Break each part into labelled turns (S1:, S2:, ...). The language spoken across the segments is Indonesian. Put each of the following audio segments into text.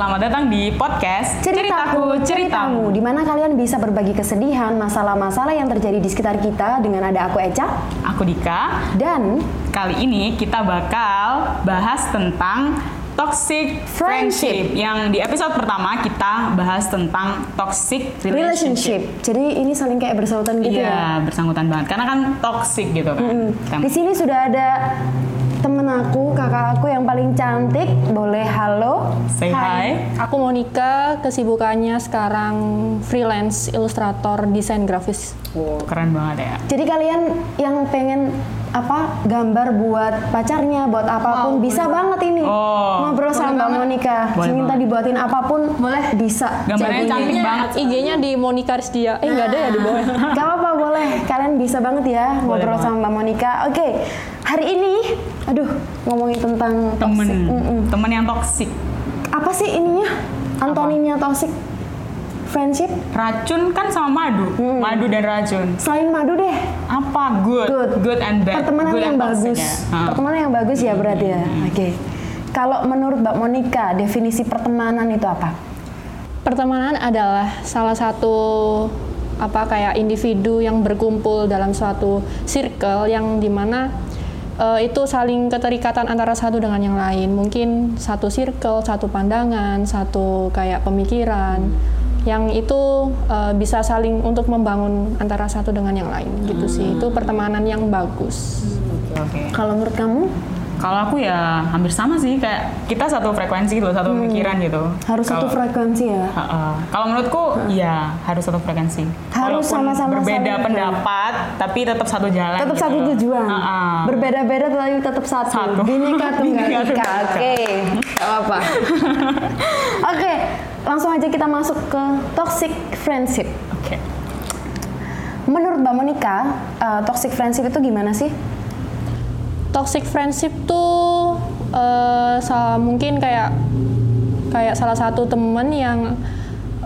S1: Selamat datang di podcast
S2: Ceritaku, Ceritamu, di mana kalian bisa berbagi kesedihan, masalah-masalah yang terjadi di sekitar kita dengan ada aku Eca
S1: Aku Dika.
S2: dan
S1: Kali ini kita bakal bahas tentang toxic friendship.
S2: Friendship.
S1: Yang di episode pertama kita bahas tentang toxic relationship.
S2: relationship. Jadi ini saling kayak bersautan gitu ya.
S1: Iya, bersangkutan banget. Karena kan toxic gitu kan.
S2: Hmm. Di sini sudah ada temen aku, kakak aku yang paling cantik. Boleh halo?
S1: Say hi.
S3: Aku Monica, kesibukannya sekarang freelance ilustrator desain grafis.
S1: Wow, keren banget ya.
S2: Jadi kalian yang pengen apa gambar buat pacarnya, buat apa pun bisa banget ini.
S1: Oh.
S2: Ngobrol sama Mbak Monica.
S1: Boleh
S2: Minta
S1: banget.
S2: dibuatin apa pun, boleh bisa.
S1: Gambarnya
S2: Jadi-
S1: cantik banget.
S3: IG-nya di Monica Rizdia. Eh nggak ada ya di bawah.
S2: Gak apa-apa boleh, kalian bisa banget ya ngobrol
S1: banget.
S2: sama Mbak Monica. Oke, hari ini, aduh ngomongin tentang
S1: Temen,
S2: toxic.
S1: Temen yang toxic.
S2: Apa sih ininya? Antoninya toxic friendship?
S1: Racun kan sama madu,
S2: Hmm.
S1: madu dan racun.
S2: Selain madu deh,
S1: Apa good,
S2: good,
S1: and bad,
S2: Pertemanan
S1: good
S2: yang bagus,
S1: ya. Hmm.
S2: pertemanan yang bagus ya berarti ya. Oke. Kalau menurut Mbak Monica, definisi pertemanan itu apa?
S3: Pertemanan adalah salah satu apa kayak individu yang berkumpul dalam suatu circle yang di mana eh, itu saling keterikatan antara satu dengan yang lain. Mungkin satu circle, satu pandangan, satu kayak pemikiran yang itu eh, bisa saling untuk membangun antara satu dengan yang lain gitu sih. Itu pertemanan yang bagus.
S1: Oke.
S2: Kalau menurut kamu
S1: Kalau aku ya hampir sama sih kayak kita satu frekuensi gitu, satu pemikiran gitu.
S2: Hmm. harus satu
S1: Kalau-
S2: frekuensi ya?
S1: Ha-ha. Kalau menurutku ya harus satu frekuensi.
S2: Harus sama-sama
S1: berbeda
S2: saling-
S1: pendapat, tapi tetap satu jalan.
S2: Tetap
S1: gitu.
S2: satu tujuan.
S1: Ha-ha.
S2: Berbeda-beda tapi tetap satu.
S1: Satu.
S2: Bineka tunggal ika. Oke. Gak apa. Oke, langsung aja kita masuk ke toxic friendship.
S1: Oke.
S2: Menurut Mbak Monica, uh, toxic friendship itu gimana sih?
S3: Toxic friendship tuh eh, sa- mungkin kayak kayak salah satu temen yang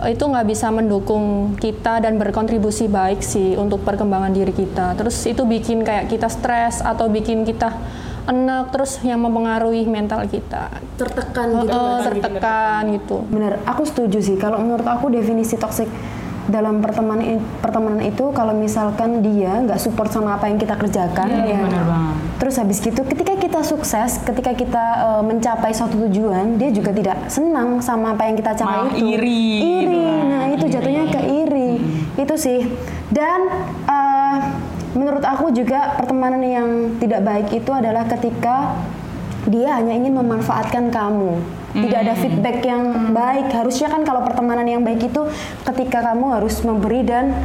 S3: itu nggak bisa mendukung kita dan berkontribusi baik sih untuk perkembangan diri kita. Terus itu bikin kayak kita stres atau bikin kita enak terus yang mempengaruhi mental kita.
S2: Tertekan
S3: Eh, tertekan gitu.
S2: Bener, aku setuju sih. Kalau menurut aku definisi toxic dalam pertemanan pertemanan itu kalau misalkan dia nggak support sama apa yang kita kerjakan, ya.
S1: bener banget.
S2: Terus habis gitu, ketika kita sukses, ketika kita uh, mencapai suatu tujuan, dia juga tidak senang sama apa yang kita capai
S1: Malah
S2: itu.
S1: iri gitu
S2: Iri.
S1: kan.
S2: Nah itu jatuhnya ke iri. Itu sih. Dan uh, menurut aku juga pertemanan yang tidak baik itu adalah ketika dia hanya ingin memanfaatkan kamu. Tidak ada feedback yang baik. Harusnya kan kalau pertemanan yang baik itu ketika kamu harus memberi dan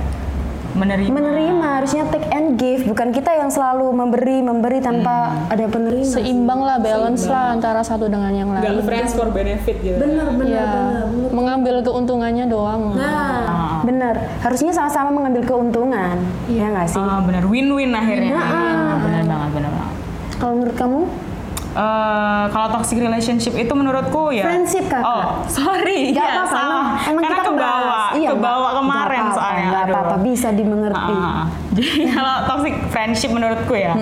S1: Menerima.
S2: menerima. Harusnya take and give. Bukan kita yang selalu memberi memberi tanpa ada penerima.
S3: Seimbang lah, balance lah antara satu dengan yang lain.
S1: friends for benefit gitu.
S2: Bener bener
S3: Ya,
S2: bener.
S3: mengambil keuntungannya doang.
S2: Nah, bener. Harusnya sama-sama mengambil keuntungan. Ya nggak sih?
S1: Ah, bener win-win akhirnya. Ah, bener banget, bener banget.
S2: Kalau menurut kamu?
S1: Eh, kalau toxic relationship itu menurutku ya
S2: Friendship, Kakak.
S1: Oh, sorry.
S2: Gak
S1: Iya,
S2: apa-apa.
S1: salah.
S2: Emang,
S1: Karena
S2: kita
S1: kebawa.
S2: Iya,
S1: kebawa kemarin
S2: nggak apa-apa,
S1: soalnya.
S2: Nggak
S1: aduh.
S2: apa-apa, bisa dimengerti.
S1: Ah. Jadi kalau toxic friendship menurutku ya,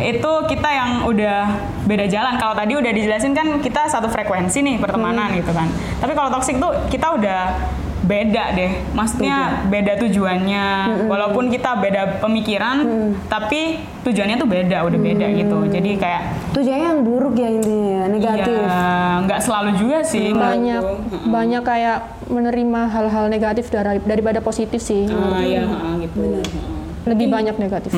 S1: itu kita yang udah beda jalan. Kalau tadi udah dijelasin kan kita satu frekuensi nih pertemanan gitu kan. Tapi kalau toxic tuh kita udah beda deh. Maksudnya beda tujuannya. Walaupun kita beda pemikiran, tapi tujuannya tuh beda, udah beda gitu. Jadi kayak
S2: Tujuannya yang buruk ya intinya, negatif.
S1: Iya, nggak selalu juga sih.
S3: banyak
S1: menurutku.
S3: banyak kayak menerima hal-hal negatif dari, daripada positif sih
S1: Ah, iya, gitu.
S3: lebih banyak negatif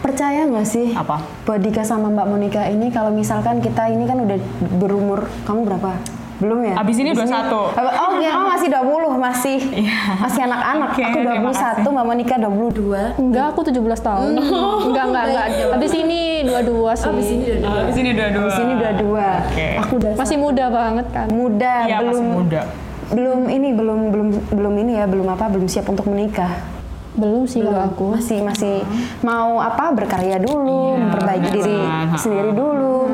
S2: Percaya nggak sih?
S1: Apa?
S2: Dika sama Mbak Monica ini kalau misalkan kita ini kan udah berumur, kamu berapa? Belum ya?
S1: Abis ini 21.
S2: Oh, ya kamu masih 20, masih
S1: Iya.
S2: masih anak-anak.
S1: Oke,
S2: aku
S1: terima
S2: 21, Mbak Monica 22.
S3: enggak aku 17 tahun enggak enggak enggak habis ini dua-dua sih
S1: di sini dua-dua.
S2: Di sini 22.
S1: Oke.
S2: Aku udah
S3: masih muda banget kan
S2: muda,
S1: Iya,
S2: belum
S1: masih muda.
S2: belum ini belum belum belum ini ya, belum apa, belum siap untuk menikah.
S3: belum sih kalau aku
S2: Masih masih mau apa berkarya dulu,
S1: Iya,
S2: memperbaiki diri sendiri dulu.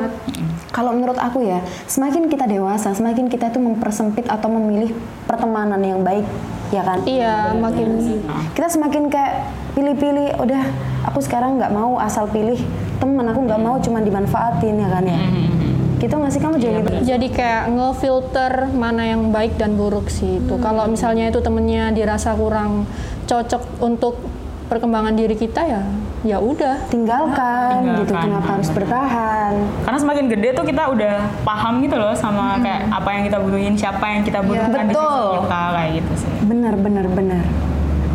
S2: Kalau menurut aku ya, semakin kita dewasa, semakin kita tuh mempersempit atau memilih pertemanan yang baik, ya kan?
S3: iya makin
S2: Kita semakin kayak pilih-pilih, udah aku sekarang nggak mau asal pilih temen, aku nggak mau cuma dimanfaatin ya kan ya. gitu nggak sih kamu juga gitu
S3: Jadi kayak ngefilter mana yang baik dan buruk sih itu. Kalau misalnya itu temennya dirasa kurang cocok untuk perkembangan diri kita ya, ya udah.
S2: tinggalkan, gitu
S1: Tinggalkan.
S2: kenapa harus bertahan
S1: Karena semakin gede tuh kita udah paham gitu loh sama kayak apa yang kita butuhin, siapa yang kita butuhkan di sisi
S2: Betul.
S1: kita kayak gitu sih.
S2: bener bener bener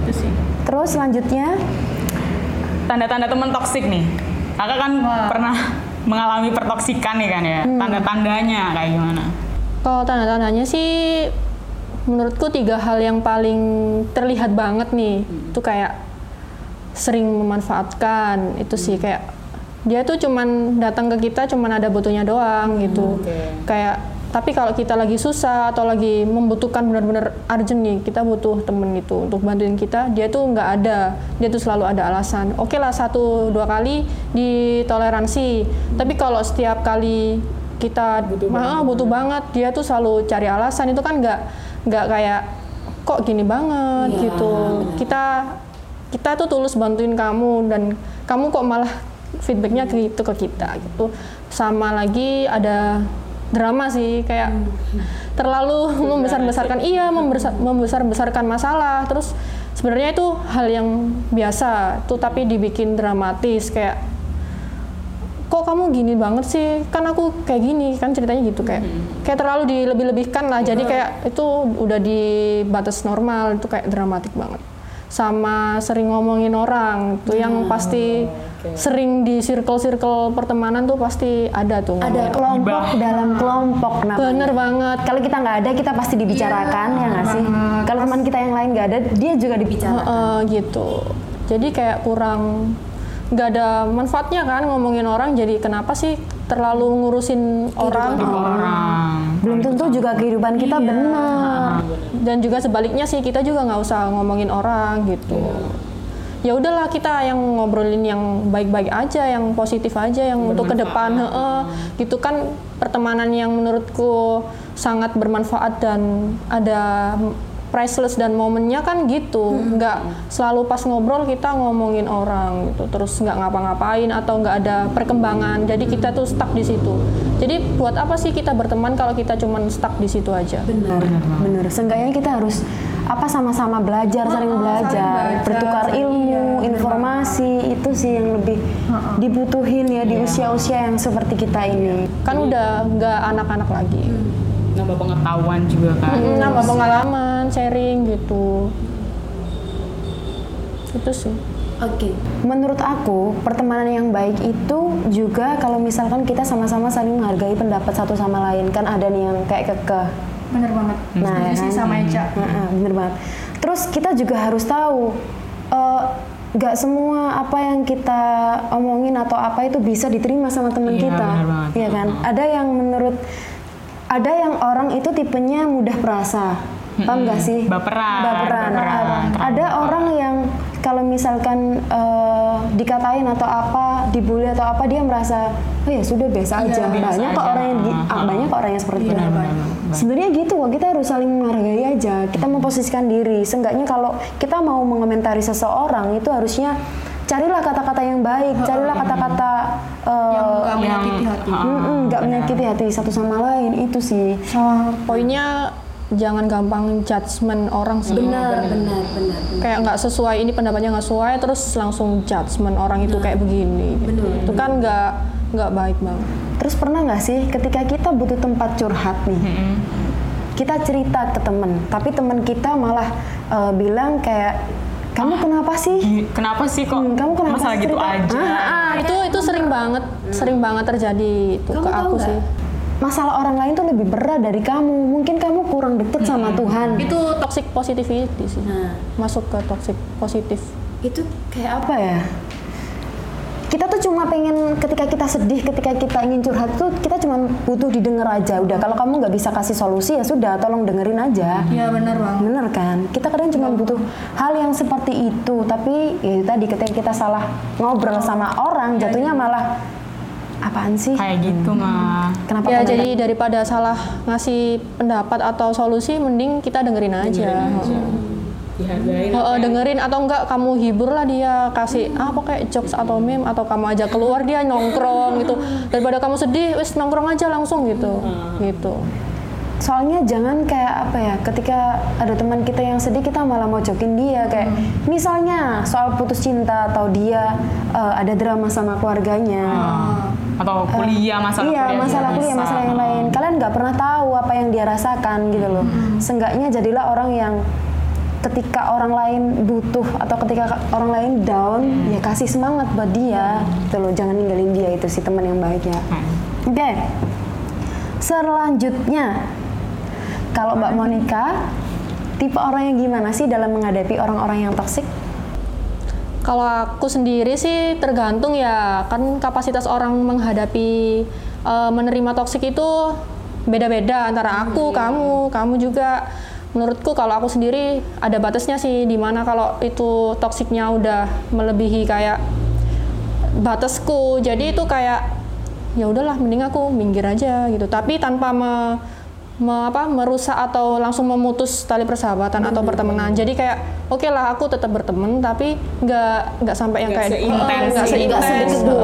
S1: Itu sih.
S2: terus selanjutnya
S1: Tanda-tanda teman toksik nih. Kakak kan pernah mengalami pertoksikan nih kan ya. Tanda-tandanya kayak gimana?
S3: Kalau tanda-tandanya sih menurutku tiga hal yang paling terlihat banget nih. Itu kayak sering memanfaatkan. Itu sih kayak dia tuh cuman datang ke kita cuman ada butuhnya doang gitu. Kayak tapi kalau kita lagi susah atau lagi membutuhkan benar-benar urgent nih, kita butuh temen gitu untuk bantuin kita, dia tuh nggak ada, dia tuh selalu ada alasan. Oke lah satu dua kali ditoleransi, tapi kalau setiap kali kita butuh, butuh banget, dia tuh selalu cari alasan. Itu kan nggak nggak kayak kok gini banget? Gitu. Kita kita tuh tulus bantuin kamu dan kamu kok malah feedbacknya gitu ke kita gitu. Sama lagi ada drama sih kayak terlalu membesar-besarkan iya membesar- membesar-besarkan masalah. Terus sebenarnya itu hal yang biasa tuh tapi dibikin dramatis kayak kok kamu gini banget sih? Kan aku kayak gini kan ceritanya gitu kayak kayak terlalu dilebih-lebihkan lah. Jadi kayak itu udah di batas normal itu kayak dramatik banget sama sering ngomongin orang. Tuh yang pasti sering di circle-circle pertemanan tuh pasti ada tuh
S2: ada
S3: ngomongin.
S2: kelompok dalam kelompok namanya.
S3: bener banget.
S2: Kalau kita nggak ada kita pasti dibicarakan ya nggak sih? kalau teman kita yang lain nggak ada dia juga dibicarakan.
S3: Heeh, gitu. Jadi kayak kurang nggak ada manfaatnya kan ngomongin orang. Jadi kenapa sih terlalu ngurusin orang.
S1: Orang.
S2: belum tentu juga kehidupan kita benar.
S3: Dan juga sebaliknya sih kita juga nggak usah ngomongin orang gitu. Ya udahlah kita yang ngobrolin yang baik-baik aja yang positif aja yang untuk ke depan heeh. gitu kan pertemanan yang menurutku sangat bermanfaat dan ada priceless dan momennya kan gitu. Nggak selalu pas ngobrol kita ngomongin orang gitu terus nggak ngapa-ngapain atau nggak ada perkembangan. Jadi kita tuh stuck di situ. Jadi buat apa sih kita berteman kalau kita cuman stuck di situ aja?
S2: Benar. Benar seenggaknya kita harus apa sama-sama belajar sering belajar. bertukar ilmu informasi itu sih yang lebih dibutuhin ya di usia-usia yang seperti kita ini.
S3: Kan udah nggak anak-anak lagi
S1: Nambah pengetahuan juga kan.
S3: Mm, nambah pengalaman sharing gitu itu sih
S2: Oke. Menurut aku, pertemanan yang baik itu juga kalau misalkan kita sama-sama saling menghargai pendapat satu sama lain. Kan ada nih yang kayak kekeh.
S4: Bener banget.
S2: Nah, ya
S4: sih
S2: kan?
S4: sama Eca.
S2: Heeh, bener banget. Terus kita juga harus tahu eh, nggak semua apa yang kita omongin atau apa itu bisa diterima sama teman
S1: Iya,
S2: kita,
S1: bener banget.
S2: Iya kan? Ada yang menurut ada yang orang itu tipenya mudah perasa, paham nggak sih?
S1: Baperan,
S2: Baperan.
S1: baperan.
S2: Ada orang yang kalau misalkan eh, dikatain atau apa, dibully atau apa, dia merasa oh ya sudah biasa aja.
S1: biasa
S2: banyak kok orang yang
S1: Ah, ah.
S2: banyak kok orang yang seperti itu.
S1: Benar, benar.
S2: Sebenarnya gitu kok, kita harus saling menghargai aja. Kita memposisikan diri. Seenggaknya kalau kita mau mengomentari seseorang itu harusnya carilah kata-kata yang baik, carilah kata-kata eh,
S4: Yang nggak
S1: yang-
S4: menyakiti hati.
S1: Ah,
S2: nggak menyakiti hati satu sama lain itu sih.
S3: sama poinnya jangan gampang judgement orang sih.
S2: Benar, benar.
S3: kayak nggak sesuai ini pendapatnya nggak sesuai terus langsung judgement orang itu kayak begini. Itu kan nggak nggak baik banget.
S2: Terus pernah nggak sih ketika kita butuh tempat curhat nih, kita cerita ke temen, tapi temen kita malah eh, bilang kayak kamu kenapa sih?
S1: Ih, Kenapa sih kok
S2: Hmm, kamu kenapa
S1: masalah
S2: sih
S1: gitu aja?
S2: Ah, ah,
S3: itu itu sering banget sering banget terjadi itu
S2: Kamu
S3: ke
S2: tahu
S3: aku
S2: nggak?
S3: sih
S2: Masalah orang lain tuh lebih berat dari kamu. Mungkin kamu kurang deket sama Tuhan.
S3: itu toxic positivity sih
S2: Nah,
S3: masuk ke toxic positif
S2: itu kayak apa ya? Kita tuh cuma pengen ketika kita sedih, ketika kita ingin curhat tuh kita cuma butuh didengar aja. Udah kalau kamu nggak bisa kasih solusi ya sudah, tolong dengerin aja.
S4: Iya bener banget.
S2: Bener kan? Kita kadang cuma butuh hal yang seperti itu, tapi ya itu tadi ketika kita salah ngobrol sama orang, jatuhnya malah apaan sih?
S1: Kayak gitu mah.
S2: Kenapa
S3: ya jadi daripada salah ngasih pendapat atau solusi mending kita dengerin aja,
S4: dihargain
S3: Oh, oh, dengerin atau enggak kamu hibur lah dia kasih apa kayak jokes atau meme atau kamu ajak keluar dia nongkrong gitu. Daripada kamu sedih wes nongkrong aja langsung gitu. Gitu.
S2: Soalnya jangan kayak apa ya, ketika ada teman kita yang sedih kita malah mojokin dia. Kayak misalnya soal putus cinta atau dia eh, ada drama sama keluarganya.
S1: atau kuliah masalah
S2: iya,
S1: kuliah
S2: masalah kuliah,
S1: bisa.
S2: masalah yang lain. Kalian nggak pernah tahu apa yang dia rasakan gitu loh. Seenggaknya jadilah orang yang ketika orang lain butuh atau ketika orang lain down, ya kasih semangat buat dia. Gitu loh, jangan ninggalin dia itu sih teman yang baik ya.
S1: Hmm.
S2: Oke. Selanjutnya, kalau Mbak Monica, tipe orang yang gimana sih dalam menghadapi orang-orang yang toksik?
S3: Kalau aku sendiri sih tergantung ya kan kapasitas orang menghadapi eh, menerima toksik itu beda-beda antara aku, kamu, kamu juga. Menurutku kalau aku sendiri ada batasnya sih di mana kalau itu toksiknya udah melebihi kayak batasku. Jadi itu kayak ya udahlah mending aku minggir aja gitu. Tapi tanpa me, me- apa merusak atau langsung memutus tali persahabatan atau pertemanan. Jadi kayak oke lah aku tetap berteman tapi nggak nggak sampai yang
S4: Nggak
S3: kayak
S4: seintens
S3: nggak seintens.
S2: dulu.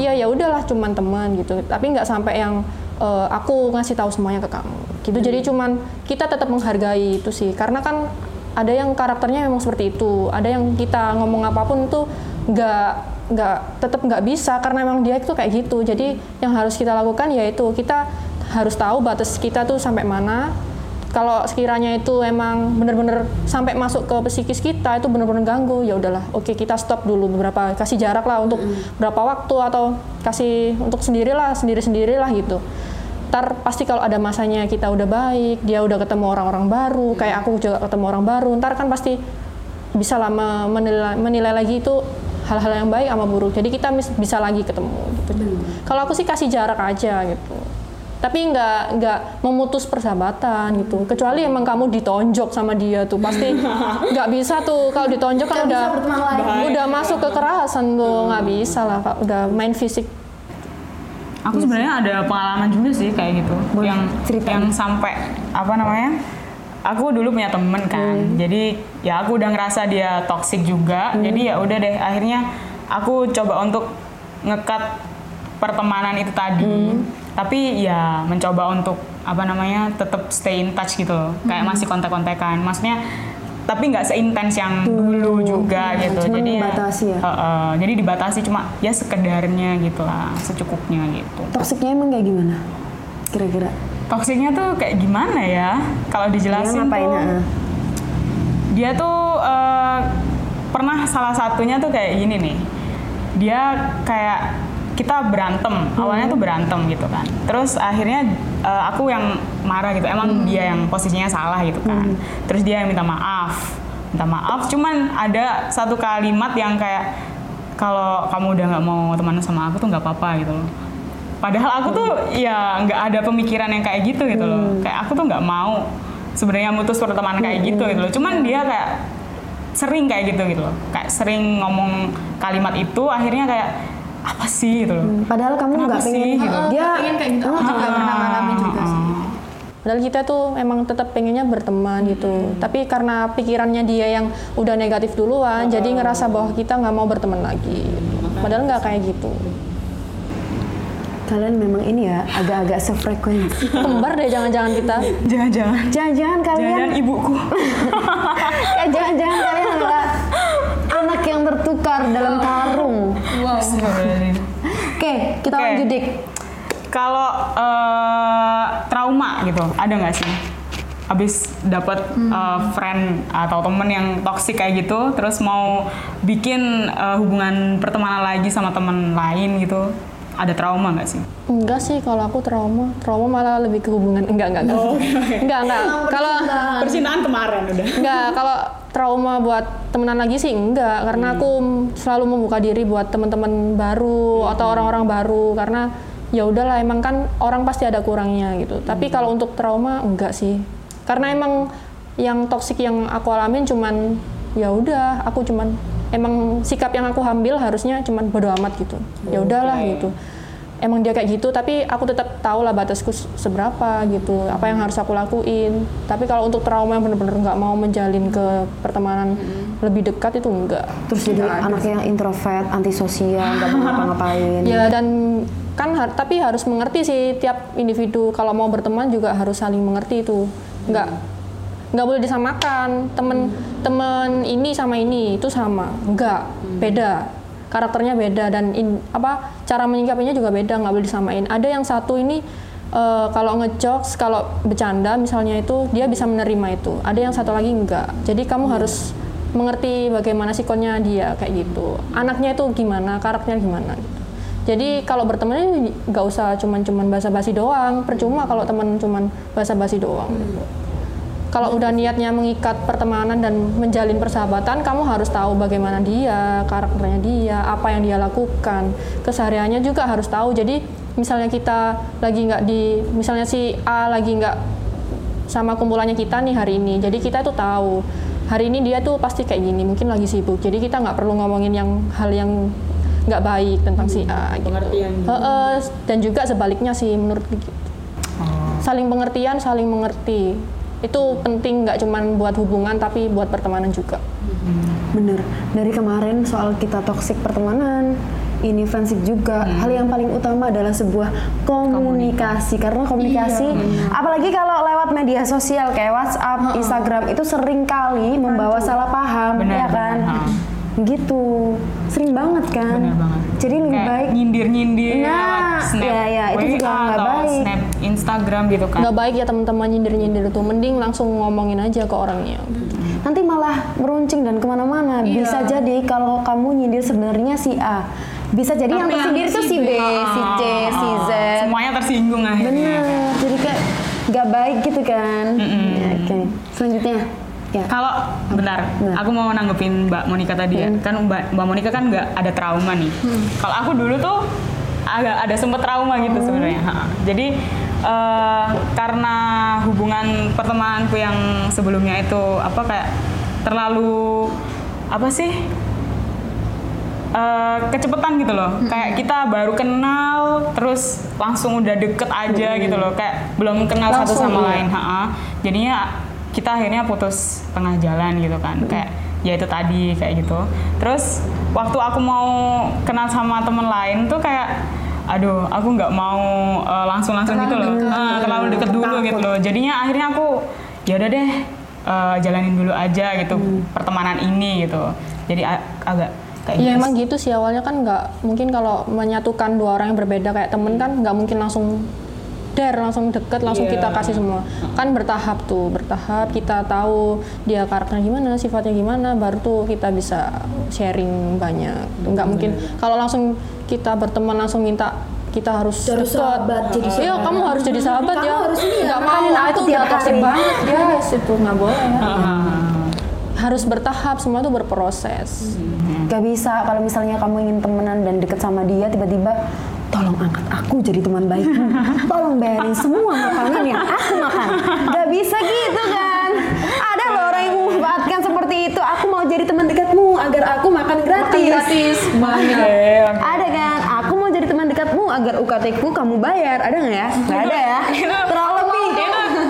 S3: Iya ya udahlah cuman teman gitu. Tapi nggak sampai yang eh, aku ngasih tahu semuanya ke kamu. Gitu. Jadi cuman kita tetap menghargai itu sih. Karena kan ada yang karakternya memang seperti itu. Ada yang kita ngomong apa pun tuh nggak nggak tetap nggak bisa karena memang dia itu kayak gitu. Jadi yang harus kita lakukan yaitu kita harus tahu batas kita tuh sampai mana. Kalau sekiranya itu emang bener-bener sampai masuk ke psikis kita itu bener-bener ganggu, ya udahlah. Oke kita stop dulu beberapa kasih jarak lah untuk berapa waktu atau kasih untuk sendirilah sendiri-sendirilah gitu. Ntar pasti kalau ada masanya kita udah baik, dia udah ketemu orang-orang baru, kayak aku juga ketemu orang baru, ntar kan pasti bisa lah me- menilai, menilai lagi itu hal-hal yang baik sama buruk. Jadi kita bisa lagi ketemu. Gitu. Kalau aku sih kasih jarak aja gitu. Tapi nggak nggak memutus persahabatan gitu. Kecuali emang kamu ditonjok sama dia tuh pasti nggak bisa tuh kalau ditonjok kan udah udah masuk kekerasan tuh nggak bisa lah Kak. udah main fisik.
S1: Aku sebenarnya ada pengalaman juga sih kayak gitu,
S2: Boleh,
S1: yang
S2: ceritain.
S1: yang sampai apa namanya? Aku dulu punya temen kan,
S2: Hmm.
S1: jadi ya aku udah ngerasa dia toxic juga,
S2: Hmm.
S1: jadi ya udah deh akhirnya aku coba untuk ngekat pertemanan itu tadi,
S2: Hmm.
S1: tapi ya mencoba untuk apa namanya tetap stay in touch gitu, loh.
S2: Hmm.
S1: kayak masih kontak-kontakan, maksudnya tapi nggak seintens yang dulu juga
S2: Hmm,
S1: gitu,
S2: cuman
S1: jadi
S2: dibatasi ya?
S1: Heeh, jadi dibatasi cuma ya sekedarnya gitu lah, secukupnya gitu.
S2: Toksiknya emang kayak gimana? Kira-kira?
S1: Toksiknya tuh kayak gimana ya? Kalau
S2: Dia
S1: dijelasin
S2: ngapain?
S1: tuh,
S2: heeh?
S1: dia tuh eh, pernah salah satunya tuh kayak gini nih. Dia kayak kita berantem, awalnya tuh berantem gitu kan. Terus akhirnya eh, aku yang marah gitu. Emang dia yang posisinya salah gitu kan. Terus dia yang minta maaf, minta maaf. Cuman ada satu kalimat yang kayak kalau kamu udah nggak mau teman sama aku tuh nggak apa-apa gitu loh. Padahal aku tuh ya nggak ada pemikiran yang kayak gitu gitu loh. Kayak aku tuh nggak mau sebenarnya mutus pertemanan kayak gitu gitu loh. Cuman dia kayak sering kayak gitu gitu loh. Kayak sering ngomong kalimat itu akhirnya kayak apa sih gitu loh.
S2: Padahal kamu nggak
S1: sih,
S2: pengen
S1: gitu?
S2: dia
S4: pengen kayak gitu. Aku juga pernah ngalamin juga sih.
S3: Padahal kita tuh emang tetap pengennya berteman gitu. Tapi karena pikirannya dia yang udah negatif duluan, jadi ngerasa bahwa kita nggak mau berteman lagi. Padahal nggak kayak gitu.
S2: kalian memang ini ya agak-agak sefrekuensi.
S3: Kembar deh jangan-jangan kita.
S1: Jangan-jangan
S2: Jangan-jangan kalian
S1: jangan ibuku.
S2: kayak jangan-jangan kalian adalah anak yang tertukar dalam karung. Oke, kita
S1: Oke.
S2: lanjut dik.
S1: Kalau eh, trauma gitu, ada nggak sih? Habis dapat eh, friend atau temen yang toksik kayak gitu, terus mau bikin eh, hubungan pertemanan lagi sama temen lain gitu, ada trauma nggak sih?
S3: Enggak sih kalau aku trauma. Trauma malah lebih ke hubungan. Enggak, enggak, enggak. Enggak, enggak. Kalau
S1: Percintaan kemarin udah.
S3: enggak kalau trauma buat temenan lagi sih enggak karena aku selalu membuka diri buat teman-teman baru atau orang-orang baru karena ya udahlah emang kan orang pasti ada kurangnya gitu. Tapi kalau untuk trauma enggak sih. Karena emang yang toksik yang aku alamin cuman ya udah aku cuman emang sikap yang aku ambil harusnya cuman bodo amat gitu. Ya udahlah gitu. Emang dia kayak gitu tapi aku tetap tahu lah batasku se- seberapa gitu apa yang harus aku lakuin. Tapi kalau untuk trauma yang bener-bener nggak mau menjalin ke pertemanan lebih dekat itu enggak
S2: Terus jadi anak yang introvert, antisosial, nggak mau ngapa-ngapain.
S3: ya dan kan har- tapi harus mengerti sih tiap individu. Kalau mau berteman juga harus saling mengerti itu. Nggak nggak boleh disamakan. Temen temen ini sama ini itu sama. Nggak beda. Karakternya beda dan in- apa cara menyikapinya juga beda nggak boleh disamain. Ada yang satu ini eh, kalau ngejokes kalau bercanda misalnya itu dia bisa menerima itu. Ada yang satu lagi enggak jadi kamu harus mengerti bagaimana sikonnya dia kayak gitu. Anaknya itu gimana karakternya gimana gitu. Jadi kalau berteman nggak usah cuman-cuman basa-basi doang, percuma kalau teman cuman basa-basi doang. gitu. Kalau udah niatnya mengikat pertemanan dan menjalin persahabatan, kamu harus tahu bagaimana dia, karakternya dia, apa yang dia lakukan, kesehariannya juga harus tahu. Jadi misalnya kita lagi nggak di, misalnya si A lagi nggak sama kumpulannya kita nih hari ini, jadi kita tuh tahu hari ini dia tuh pasti kayak gini, mungkin lagi sibuk. Jadi kita nggak perlu ngomongin yang hal yang nggak baik tentang si A. Gitu.
S1: Pengertian.
S3: Heeh, dan juga sebaliknya sih menurut gitu. Saling pengertian, saling mengerti. Itu penting nggak cuman buat hubungan tapi buat pertemanan juga.
S2: Bener. Dari kemarin soal kita toksik pertemanan, ini friendship juga. Hal yang paling utama adalah sebuah komunikasi. Karena komunikasi, apalagi kalau lewat media sosial kayak WhatsApp, Instagram itu sering kali membawa salah paham,
S1: Benar,
S2: ya kan?
S1: benar.
S2: Gitu, sering banget kan?
S1: Bener banget.
S2: Jadi lebih
S1: Kayak
S2: baik
S1: nyindir-nyindir
S2: Nah,
S1: lewat snap
S2: iya, iya, itu juga nggak baik.
S1: snap Instagram gitu kan.
S3: Nggak baik ya teman-teman nyindir-nyindir itu. Mending langsung ngomongin aja ke orangnya.
S2: nanti malah meruncing dan ke mana-mana.
S1: Iya.
S2: Bisa jadi kalau kamu nyindir sebenarnya si A, bisa jadi yang
S1: Tapi
S2: tersindir itu si B, si C, si Z.
S1: Semuanya tersinggung akhirnya.
S2: Bener, jadi kayak nggak baik gitu kan. Ya, Oke, selanjutnya ya.
S1: Kalau benar,
S2: Benar.
S1: aku mau nanggepin Mbak Monica tadi ya. Kan Mbak, Mbak Monica kan nggak ada trauma nih. Kalau aku dulu tuh agak ada sempet trauma gitu sebenarnya. Ha. Jadi eh, karena hubungan pertemananku yang sebelumnya itu apa kayak terlalu apa sih? eh, kecepatan gitu loh kayak kita baru kenal terus langsung udah deket aja gitu loh kayak belum kenal satu
S3: Langsung,
S1: sama
S3: iya.
S1: lain Ha-ha. jadinya kita akhirnya putus tengah jalan gitu kan kayak ya itu tadi kayak gitu terus waktu aku mau kenal sama temen lain tuh kayak aduh aku nggak mau eh, langsung-langsung gitu loh. Ah, terlalu deket dulu gitu loh. jadinya akhirnya aku ya udah deh eh, jalanin dulu aja gitu pertemanan ini gitu. Jadi agak kayak
S3: Iya
S1: gitu
S3: emang gitu sih. Awalnya kan nggak mungkin kalau menyatukan dua orang yang berbeda kayak temen kan nggak mungkin langsung der langsung deket langsung
S1: Iya.
S3: kita kasih semua kan bertahap tuh bertahap kita tahu dia karakternya gimana sifatnya gimana baru tuh kita bisa sharing banyak nggak mungkin kalau langsung kita berteman langsung minta kita harus deket.
S2: sahabat, jadi
S3: iya
S2: sahabat.
S3: kamu harus jadi sahabat
S2: Kamu
S3: ya
S2: harus ya,
S3: nggak mau nah, itu udah
S2: hari.
S3: banget guys itu nggak boleh
S1: Ah.
S3: harus bertahap semua tuh berproses
S2: Gak bisa kalau misalnya kamu ingin temenan dan deket sama dia tiba-tiba tolong angkat aku jadi teman baikmu tolong bayarin semua makanan yang aku makan. Gak bisa gitu kan? Ada loh orang yang memanfaatkan seperti itu. Aku mau jadi teman dekatmu agar aku makan gratis,
S3: banyak.
S2: Ada kan? Aku mau jadi teman dekatmu agar UKT ku kamu bayar. Ada nggak ya? Nggak ada ya? Terlalu lebih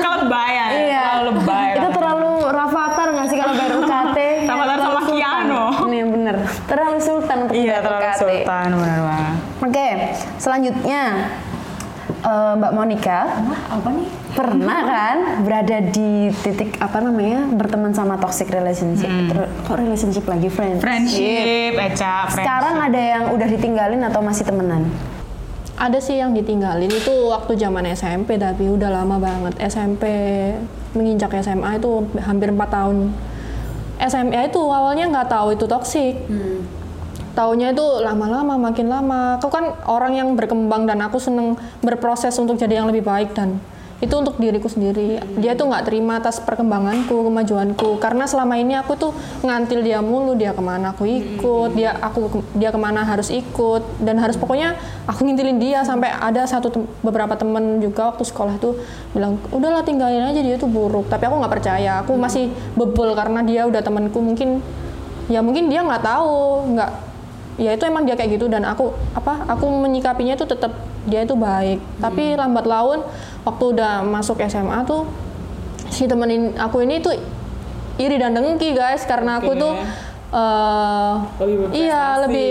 S1: kalau bayar.
S2: Iya.
S1: terlalu lebay
S2: Itu terlalu rafathar nggak sih kalau bayar UKT?
S1: Rafathar sama. Kiano.
S2: Ini bener. Terlalu sultan untuk
S1: iya
S2: bayar
S1: terlalu
S2: UKT.
S1: sultan benar banget
S2: selanjutnya eh, Mbak Monica
S4: apa nih?
S2: pernah kan berada di titik apa namanya berteman sama toxic relationship? Ter- kok relationship lagi friend?
S1: friendship Eca friendship.
S2: Sekarang ada yang udah ditinggalin atau masih temenan?
S3: Ada sih yang ditinggalin itu waktu zaman SMP tapi udah lama banget. SMP menginjak SMA itu hampir 4 tahun. SMA itu awalnya nggak tahu itu toksik. Taunya itu lama-lama makin lama. Aku kan orang yang berkembang dan aku seneng berproses untuk jadi yang lebih baik dan itu untuk diriku sendiri. Dia tuh nggak terima atas perkembanganku, kemajuanku. Karena selama ini aku tuh ngantil dia mulu, dia ke mana aku ikut, dia aku dia ke mana harus ikut dan harus pokoknya aku ngintilin dia sampai ada satu tem- beberapa temen juga waktu sekolah tuh bilang udahlah tinggalin aja dia tuh buruk. Tapi aku nggak percaya. Aku masih bebel karena dia udah temanku mungkin ya mungkin dia nggak tahu nggak ya itu emang dia kayak gitu dan aku apa aku menyikapinya itu tetap dia itu baik. Tapi lambat laun waktu udah masuk SMA tuh si temenin aku ini tuh iri dan dengki guys. Karena aku
S1: Oke.
S3: tuh eh,
S1: Lebih
S3: iya lebih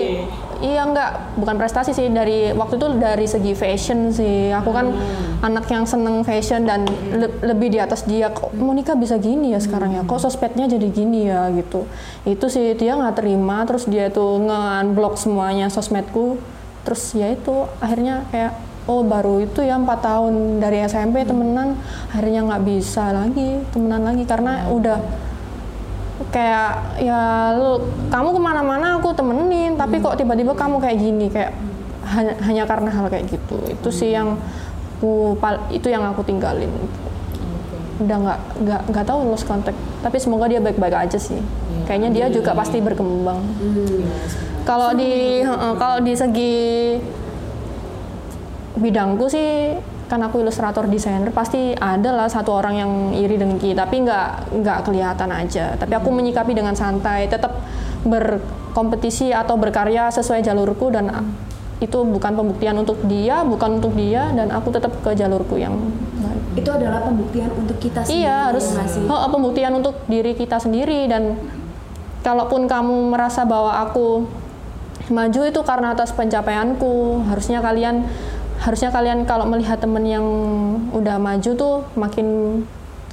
S3: iya enggak. Bukan prestasi sih. Dari waktu itu dari segi fashion sih. Aku kan anak yang seneng fashion dan le- lebih di atas dia. Kok Monica bisa gini ya sekarang ya? Kok sosmednya jadi gini ya gitu. Itu sih dia nggak terima. Terus dia tuh nge-unblock semuanya sosmedku. Terus ya itu akhirnya kayak oh baru itu ya empat tahun dari SMP temenan. Akhirnya nggak bisa lagi temenan lagi karena udah kayak ya lu kamu ke mana-mana aku temenin tapi kok tiba-tiba kamu kayak gini kayak hanya, hanya karena hal kayak gitu. Itu sih yang aku itu yang aku tinggalin. Udah nggak nggak nggak tahu lost contact. Tapi semoga dia baik-baik aja sih. Kayaknya dia juga pasti berkembang. Kalau di heeh, kalau di segi bidangku sih kan aku ilustrator desainer pasti ada lah satu orang yang iri dengki tapi nggak nggak kelihatan aja tapi aku menyikapi dengan santai tetap berkompetisi atau berkarya sesuai jalurku dan itu bukan pembuktian untuk dia bukan untuk dia dan aku tetap ke jalurku yang baik.
S2: Itu adalah pembuktian untuk kita sendiri.
S3: Iya harus
S2: ya nggak sih?
S3: oh, pembuktian untuk diri kita sendiri dan kalaupun kamu merasa bahwa aku maju itu karena atas pencapaianku harusnya kalian harusnya kalian kalau melihat temen yang udah maju tuh makin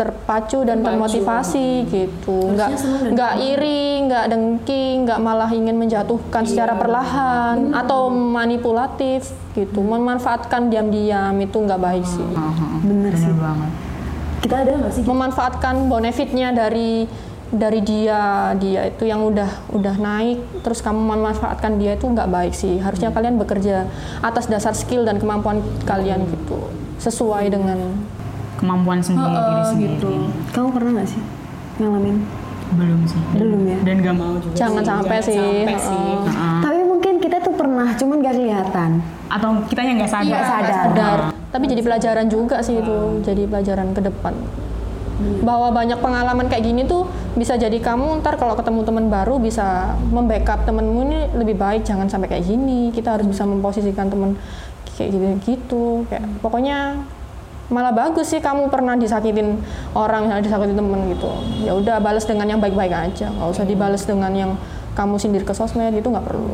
S3: terpacu dan termotivasi gitu. Nggak nggak iri nggak dengki nggak malah ingin menjatuhkan secara perlahan atau manipulatif gitu. Memanfaatkan diam-diam itu nggak baik sih.
S2: Bener sih.
S1: banget.
S2: Kita ada nggak sih?
S3: memanfaatkan benefitnya dari dari dia dia itu yang udah udah naik terus kamu memanfaatkan dia itu nggak baik sih harusnya kalian bekerja atas dasar skill dan kemampuan kalian gitu sesuai dengan
S1: Kemampuan sendiri diri sendiri.
S2: Kamu pernah nggak sih ngalamin?
S1: Belum sih.
S2: Belum ya?
S1: Dan gak mau juga.
S3: Jangan
S1: sih.
S3: sampai sih.
S1: sampai sih.
S3: Heeh.
S1: Heeh.
S2: Tapi mungkin kita tuh pernah, cuman gak kelihatan.
S1: Atau kita yang nggak sadar.
S2: Nggak sadar.
S3: sadar tapi jadi pelajaran juga sih itu jadi pelajaran ke depan bahwa banyak pengalaman kayak gini tuh bisa jadi kamu ntar kalau ketemu teman baru bisa membackup temenmu ini lebih baik. Jangan sampai kayak gini. Kita harus bisa memposisikan temen kayak gitu gitu. Kayak pokoknya malah bagus sih kamu pernah disakitin orang misalnya disakitin temen gitu. Ya udah balas dengan yang baik-baik aja. Nggak usah dibalas dengan yang kamu sindir ke sosmed itu nggak perlu.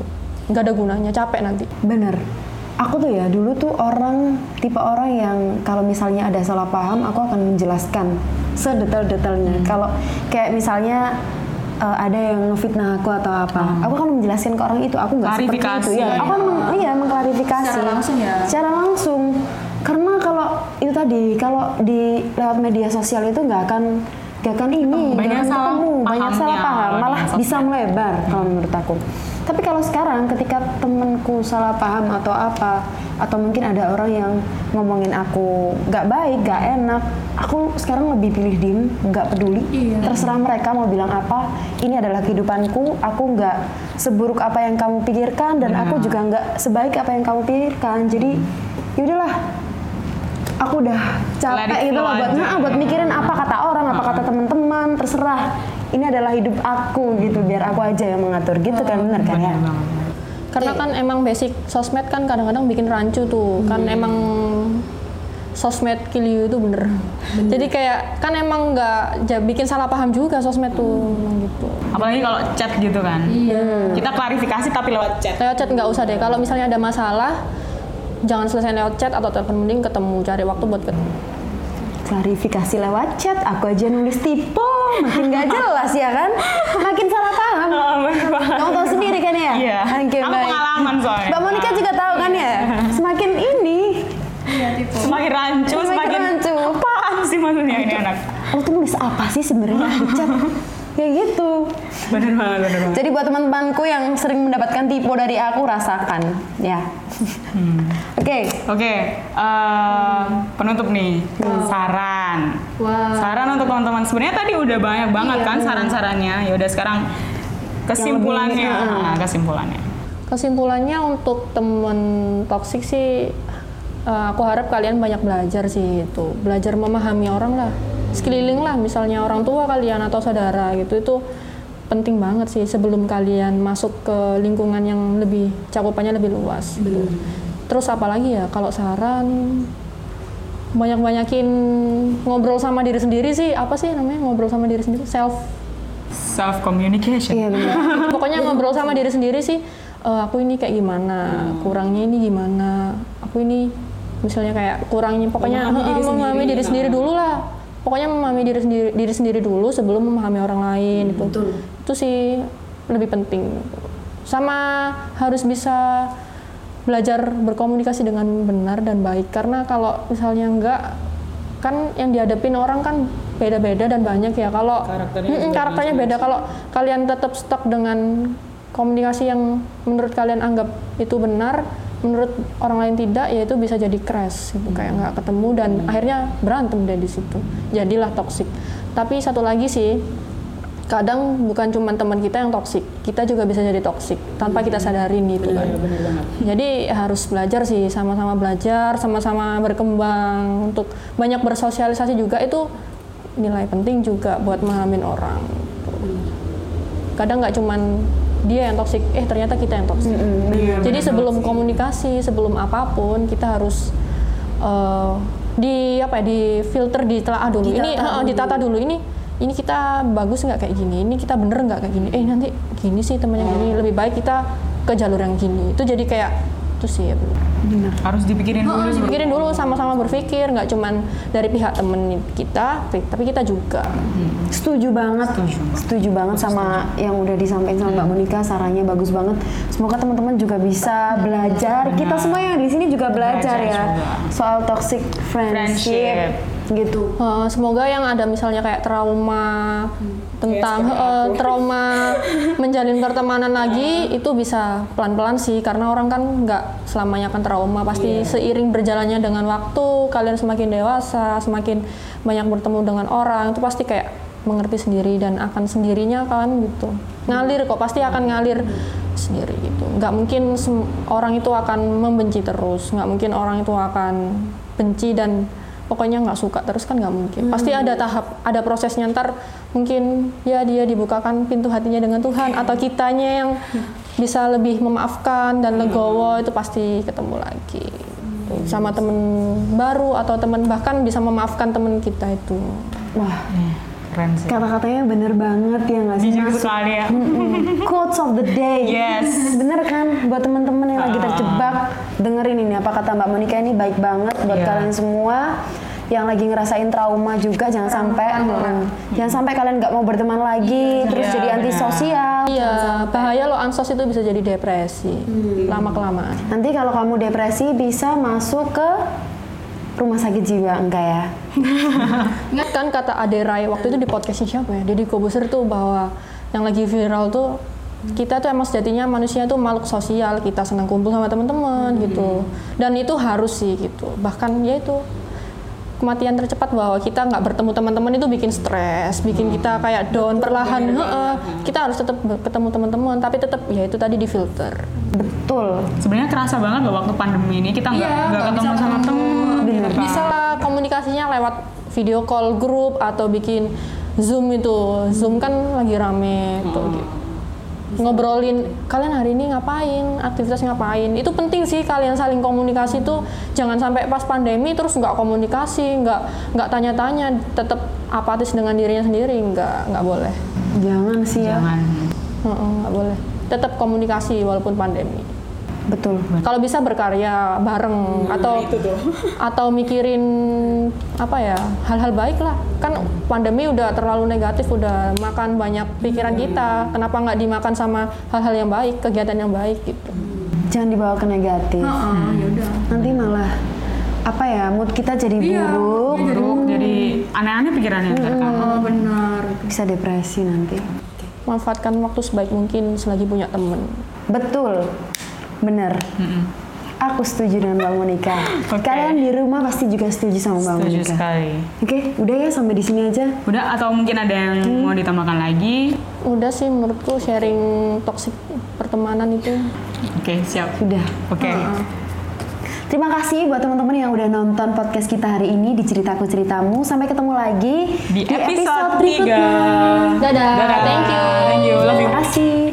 S3: Nggak ada gunanya. Capek nanti.
S2: Bener. Aku tuh ya dulu tuh orang tipe orang yang kalau misalnya ada salah paham, aku akan menjelaskan sedetail-detailnya. Kalau kayak misalnya eh, ada yang ngefitnah aku atau apa, aku akan menjelaskan ke orang itu. Aku nggak seperti itu ya. Aku kan meng- iya mengklarifikasi.
S4: Secara langsung ya?
S2: Secara langsung. Karena kalau itu tadi, kalau di lewat media sosial itu nggak akan nggak akan ini,
S1: Banyak
S2: akan
S1: salah
S2: ketemu, banyak salah paham, malah bisa melebar kalau menurut aku. Tapi kalau sekarang ketika temenku salah paham atau apa, atau mungkin ada orang yang ngomongin aku nggak baik, nggak enak, aku sekarang lebih pilih diem, nggak peduli. Terserah mereka mau bilang apa. Ini adalah kehidupanku. Aku nggak seburuk apa yang kamu pikirkan dan aku juga nggak sebaik apa yang kamu pikirkan. Jadi yaudahlah. Aku udah capek
S1: it
S2: gitu loh buat nah, buat mikirin apa kata orang, apa kata teman-teman, terserah. Ini adalah hidup aku gitu, biar aku aja yang mengatur gitu kan bener kan ya?
S3: Karena kan emang basic sosmed kan kadang-kadang bikin rancu tuh. Kan emang sosmed kill you itu bener. Jadi kayak kan emang nggak ja- bikin salah paham juga sosmed tuh emang gitu.
S1: Apalagi kalau chat gitu kan.
S3: Iya.
S1: Kita klarifikasi tapi lewat chat.
S3: Lewat chat nggak usah deh. Kalau misalnya ada masalah jangan selesai lewat chat atau telepon mending ketemu cari waktu buat ketemu.
S2: Klarifikasi lewat chat, aku aja nulis tipe, makin gak jelas ya kan? Makin salah paham.
S1: Oh.
S2: Kamu tahu sendiri kan ya?
S1: Iya.
S2: Oke,
S1: Aku
S2: baik.
S1: pengalaman soalnya.
S2: Mbak Monica juga tahu kan ya? Semakin ini,
S1: Semakin rancu,
S2: Semakin
S1: semakin
S2: rancu.
S1: Apaan sih maksudnya ini anak?
S2: lo tuh nulis apa sih sebenarnya di chat? Kayak gitu.
S1: Bener banget, bener banget.
S2: Jadi buat teman-temanku yang sering mendapatkan tipu dari aku, rasakan. Ya. Oke.
S1: Oke, eh, penutup nih. Saran. Saran untuk teman-teman. Sebenarnya tadi udah banyak banget kan saran-sarannya. Ya udah sekarang kesimpulannya.
S2: Yang lebih,
S1: Nah, kesimpulannya.
S3: Kesimpulannya untuk temen toksik sih eh, aku harap kalian banyak belajar sih itu. Belajar memahami orang lah. Sekeliling lah misalnya orang tua kalian atau saudara gitu itu penting banget sih sebelum kalian masuk ke lingkungan yang lebih cakupannya lebih luas gitu. terus apalagi ya kalau saran banyak-banyakin ngobrol sama diri sendiri sih apa sih namanya ngobrol sama diri sendiri self
S1: self communication
S2: Iya benar.
S3: pokoknya ngobrol sama diri sendiri sih "Eh, aku ini kayak gimana kurangnya ini gimana aku ini misalnya kayak kurangnya pokoknya
S1: Memahami diri
S3: eh, memahami
S1: sendiri.
S3: diri sendiri dulu lah pokoknya memahami diri sendiri diri sendiri dulu sebelum memahami orang lain itu itu sih lebih penting. Sama harus bisa belajar berkomunikasi dengan benar dan baik. Karena kalau misalnya enggak kan yang dihadapin orang kan beda-beda dan banyak ya. Kalau
S1: Karakternya juga
S3: karakternya beda. kalau kalian tetap stuck dengan komunikasi yang menurut kalian anggap itu benar menurut orang lain tidak ya itu bisa jadi crash gitu. Kayak nggak ketemu dan akhirnya berantem deh di situ. Jadilah toxic. Tapi satu lagi sih kadang bukan cuma teman kita yang toksik kita juga bisa jadi toksik tanpa kita sadarin gitu kan. jadi harus belajar sih sama-sama belajar sama-sama berkembang untuk banyak bersosialisasi juga. Itu nilai penting juga buat memahamin orang. Kadang nggak cuman dia yang toksik eh ternyata kita yang toksik jadi sebelum komunikasi sebelum apa pun kita harus eh, di apa ya di filter ditelaah dulu. Ini
S2: Ditata
S3: eh, ditata dulu. ini ini kita bagus nggak kayak gini? Ini kita bener nggak kayak gini? Eh nanti gini sih temennya gini. Lebih baik kita ke jalur yang gini. Itu jadi kayak itu sih ya
S1: harus dipikirin dulu sih.
S3: pikirin dulu sama-sama berpikir nggak cuman dari pihak temen kita tapi kita juga
S2: Setuju banget. Setuju, banget sama yang udah disampaikan sama Mbak Monica, sarannya bagus banget. Semoga teman-teman juga bisa belajar. Kita semua yang di sini juga belajar,
S1: Belajar
S2: ya
S1: juga.
S2: soal toxic friendship,
S1: Friendship.
S2: Gitu.
S3: Eh, semoga yang ada misalnya kayak trauma tentang eh, trauma menjalin pertemanan lagi itu bisa pelan-pelan sih karena orang kan nggak selamanya kan trauma. Pasti seiring berjalannya dengan waktu kalian semakin dewasa semakin banyak bertemu dengan orang itu pasti kayak mengerti sendiri dan akan sendirinya kan gitu. Ngalir kok pasti akan ngalir sendiri gitu. Nggak mungkin orang itu akan membenci terus nggak mungkin orang itu akan benci dan pokoknya nggak suka terus kan nggak mungkin. Pasti ada tahap ada prosesnya ntar mungkin ya dia dibukakan pintu hatinya dengan Tuhan atau kitanya yang bisa lebih memaafkan dan legowo itu pasti ketemu lagi. Sama temen baru atau temen bahkan bisa memaafkan temen kita itu.
S2: Wah,
S1: keren sih
S2: kata-katanya bener banget ya nggak sih?
S1: jujur sekali ya.
S2: Quotes of the day.
S1: Yes.
S2: Bener kan buat teman-teman yang lagi
S1: Ah.
S2: terjebak dengerin ini apa kata Mbak Monica ini baik banget buat
S1: Iya.
S2: kalian semua yang lagi ngerasain trauma juga jangan sampai mm, jangan sampai kalian nggak mau berteman lagi terus
S1: Iya,
S2: jadi antisosial.
S3: iya bahaya loh ansos itu bisa jadi depresi lama kelamaan
S2: Nanti kalau kamu depresi bisa masuk ke rumah sakit jiwa enggak ya?
S3: Ingat kan kata Ade Rai waktu itu di podcastnya siapa ya? Deddy Kobuser tuh bahwa yang lagi viral tuh kita tuh emang sejatinya manusia tuh makhluk sosial kita senang kumpul sama teman-teman gitu dan itu harus sih gitu bahkan ya itu kematian tercepat bahwa kita nggak bertemu teman-teman itu bikin stres bikin kita kayak down perlahan Heeh. kita harus tetap ketemu teman-teman tapi tetap ya itu tadi di filter
S2: Betul.
S1: sebenarnya kerasa banget loh waktu pandemi ini kita nggak nggak
S3: nggak
S1: ketemu sama
S3: ketemu.
S1: Temen gitu kan.
S3: bisa lah komunikasinya lewat video call grup atau bikin zoom itu. Zoom kan lagi rame tuh gitu. ngobrolin kalian hari ini ngapain? Aktivitas ngapain? Itu penting sih kalian saling komunikasi tuh. Jangan sampai pas pandemi terus nggak komunikasi nggak nggak tanya-tanya tetap apatis dengan dirinya sendiri. Nggak nggak boleh.
S2: Jangan sih ya.
S1: jangan.
S3: Heeh, nggak boleh. Tetap komunikasi walaupun pandemi
S2: Betul.
S3: kalau bisa berkarya bareng atau atau mikirin apa ya hal-hal baik lah. Kan pandemi udah terlalu negatif udah makan banyak pikiran kita. Kenapa nggak dimakan sama hal-hal yang baik kegiatan yang baik gitu?
S2: Jangan dibawa ke negatif. Nanti malah apa ya mood kita jadi buruk,
S1: buruk jadi aneh-aneh pikirannya ntar kan.
S4: Oh benar.
S2: bisa depresi nanti.
S3: manfaatkan waktu sebaik mungkin selagi punya temen.
S2: Betul, bener. Aku setuju dengan Mbak Monica.
S1: Oke.
S2: Kalian di rumah pasti juga setuju sama Mbak
S1: setuju
S2: Monica.
S1: sekali
S2: Oke, udah ya sampai di sini aja.
S1: udah atau mungkin ada yang mau ditambahkan lagi
S3: udah sih menurutku sharing toksik pertemanan itu
S1: oke siap
S2: Udah.
S1: oke
S2: Terima kasih buat teman-teman yang udah nonton podcast kita hari ini di Ceritaku Ceritamu. Sampai ketemu lagi
S1: di episode
S2: berikutnya.
S1: 3
S3: dadah,
S1: Dadah.
S3: thank you